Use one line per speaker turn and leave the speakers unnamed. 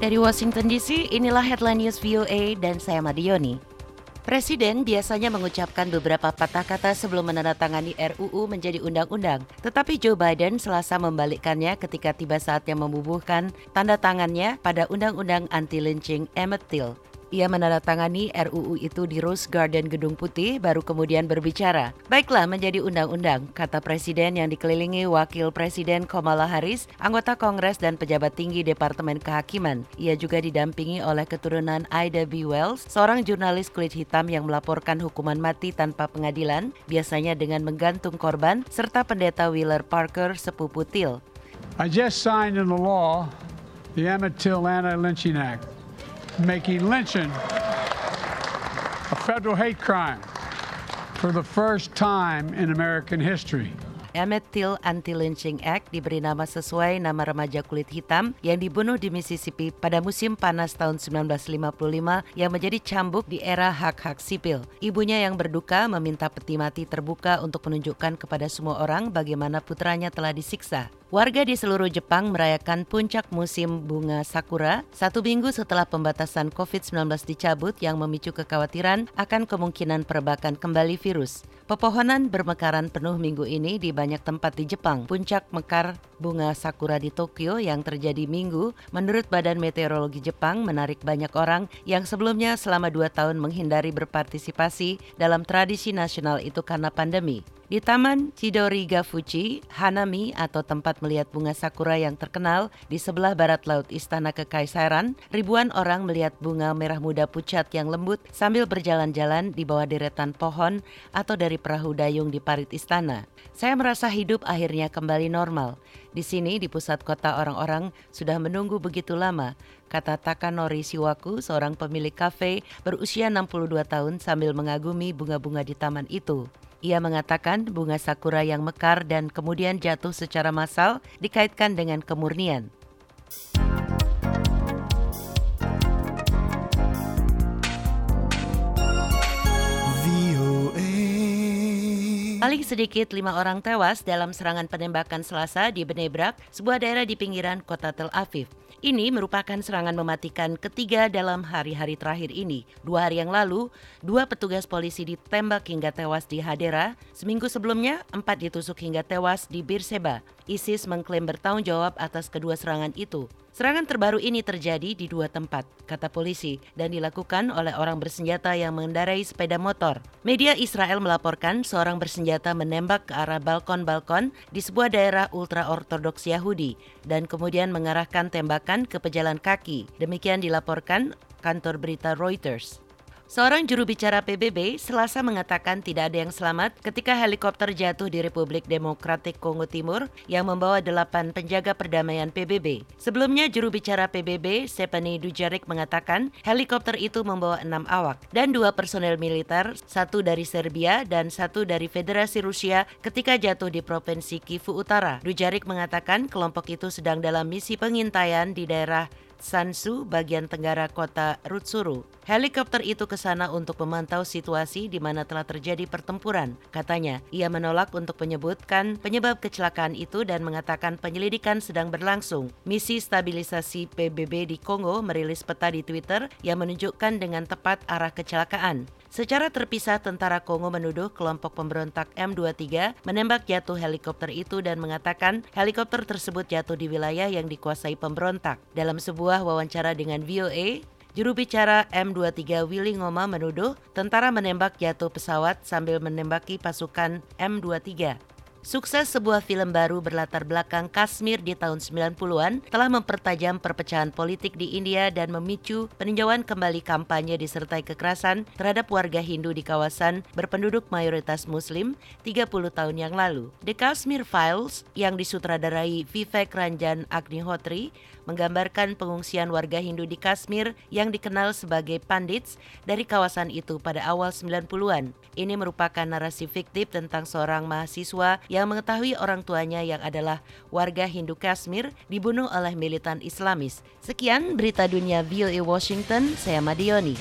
Dari Washington DC, inilah headline news VOA dan saya Madioni. Presiden biasanya mengucapkan beberapa patah kata sebelum menandatangani RUU menjadi undang-undang. Tetapi Joe Biden selasa membalikkannya ketika tiba saatnya membubuhkan tanda tangannya pada undang-undang anti-lynching Emmett Till. Ia menandatangani RUU itu di Rose Garden Gedung Putih baru kemudian berbicara. Baiklah menjadi undang-undang, kata Presiden yang dikelilingi Wakil Presiden Kamala Harris, anggota Kongres dan pejabat tinggi Departemen Kehakiman. Ia juga didampingi oleh keturunan Ida B. Wells, seorang jurnalis kulit hitam yang melaporkan hukuman mati tanpa pengadilan, biasanya dengan menggantung korban, serta pendeta Wheeler Parker, sepupu Till.
I just signed into law the Emmett Till Anti-Lynching Act. Making lynching a federal hate crime for the first time in American history.
Emmett Till Anti-Lynching Act diberi nama sesuai nama remaja kulit hitam yang dibunuh di Mississippi pada musim panas tahun 1955 yang menjadi cambuk di era hak-hak sipil. Ibunya yang berduka meminta peti mati terbuka untuk menunjukkan kepada semua orang bagaimana putranya telah disiksa. Warga di seluruh Jepang merayakan puncak musim bunga sakura satu minggu setelah pembatasan COVID-19 dicabut yang memicu kekhawatiran akan kemungkinan perbakan kembali virus. Pepohonan bermekaran penuh minggu ini di banyak tempat di Jepang. Puncak mekar bunga sakura di Tokyo yang terjadi minggu, menurut Badan Meteorologi Jepang menarik banyak orang yang sebelumnya selama dua tahun menghindari berpartisipasi dalam tradisi nasional itu karena pandemi. Di Taman Chidoriga Fuji, Hanami atau tempat melihat bunga sakura yang terkenal di sebelah barat laut Istana Kekaisaran, ribuan orang melihat bunga merah muda pucat yang lembut sambil berjalan-jalan di bawah deretan pohon atau dari perahu dayung di parit istana. Saya merasa hidup akhirnya kembali normal. Di sini di pusat kota orang-orang sudah menunggu begitu lama, kata Takanori Siwaku, seorang pemilik kafe berusia 62 tahun sambil mengagumi bunga-bunga di taman itu. Ia mengatakan bunga sakura yang mekar dan kemudian jatuh secara massal dikaitkan dengan kemurnian. Paling sedikit lima orang tewas dalam serangan penembakan Selasa di Bnebrak, sebuah daerah di pinggiran kota Tel Aviv. Ini merupakan serangan mematikan ketiga dalam hari-hari terakhir ini. Dua hari yang lalu, dua petugas polisi ditembak hingga tewas di Hadera. Seminggu sebelumnya, empat ditusuk hingga tewas di Birseba. ISIS mengklaim bertanggung jawab atas kedua serangan itu. Serangan terbaru ini terjadi di dua tempat, kata polisi, dan dilakukan oleh orang bersenjata yang mengendarai sepeda motor. Media Israel melaporkan seorang bersenjata menembak ke arah balkon-balkon di sebuah daerah ultra-ortodoks Yahudi dan kemudian mengarahkan tembakan ke pejalan kaki. Demikian dilaporkan kantor berita Reuters. Seorang juru bicara PBB selasa mengatakan tidak ada yang selamat ketika helikopter jatuh di Republik Demokratik Kongo Timur yang membawa delapan penjaga perdamaian PBB. Sebelumnya juru bicara PBB Stephanie Dujarik mengatakan helikopter itu membawa enam awak dan dua personel militer, satu dari Serbia dan satu dari Federasi Rusia ketika jatuh di Provinsi Kivu Utara. Dujarik mengatakan kelompok itu sedang dalam misi pengintaian di daerah Sansu, bagian tenggara kota Rutsuru. Helikopter itu ke sana untuk memantau situasi di mana telah terjadi pertempuran. Katanya, ia menolak untuk menyebutkan penyebab kecelakaan itu dan mengatakan penyelidikan sedang berlangsung. Misi stabilisasi PBB di Kongo merilis peta di Twitter yang menunjukkan dengan tepat arah kecelakaan. Secara terpisah, tentara Kongo menuduh kelompok pemberontak M23 menembak jatuh helikopter itu dan mengatakan helikopter tersebut jatuh di wilayah yang dikuasai pemberontak. Dalam sebuah wawancara dengan VOA, Juru bicara M23 Willy Ngoma menuduh tentara menembak jatuh pesawat sambil menembaki pasukan M23. Sukses sebuah film baru berlatar belakang Kashmir di tahun 90-an telah mempertajam perpecahan politik di India dan memicu peninjauan kembali kampanye disertai kekerasan terhadap warga Hindu di kawasan berpenduduk mayoritas Muslim 30 tahun yang lalu. The Kashmir Files yang disutradarai Vivek Ranjan Agnihotri menggambarkan pengungsian warga Hindu di Kashmir yang dikenal sebagai Pandits dari kawasan itu pada awal 90-an. Ini merupakan narasi fiktif tentang seorang mahasiswa yang mengetahui orang tuanya yang adalah warga Hindu Kashmir dibunuh oleh militan Islamis. Sekian berita dunia VOA Washington, saya Madioni.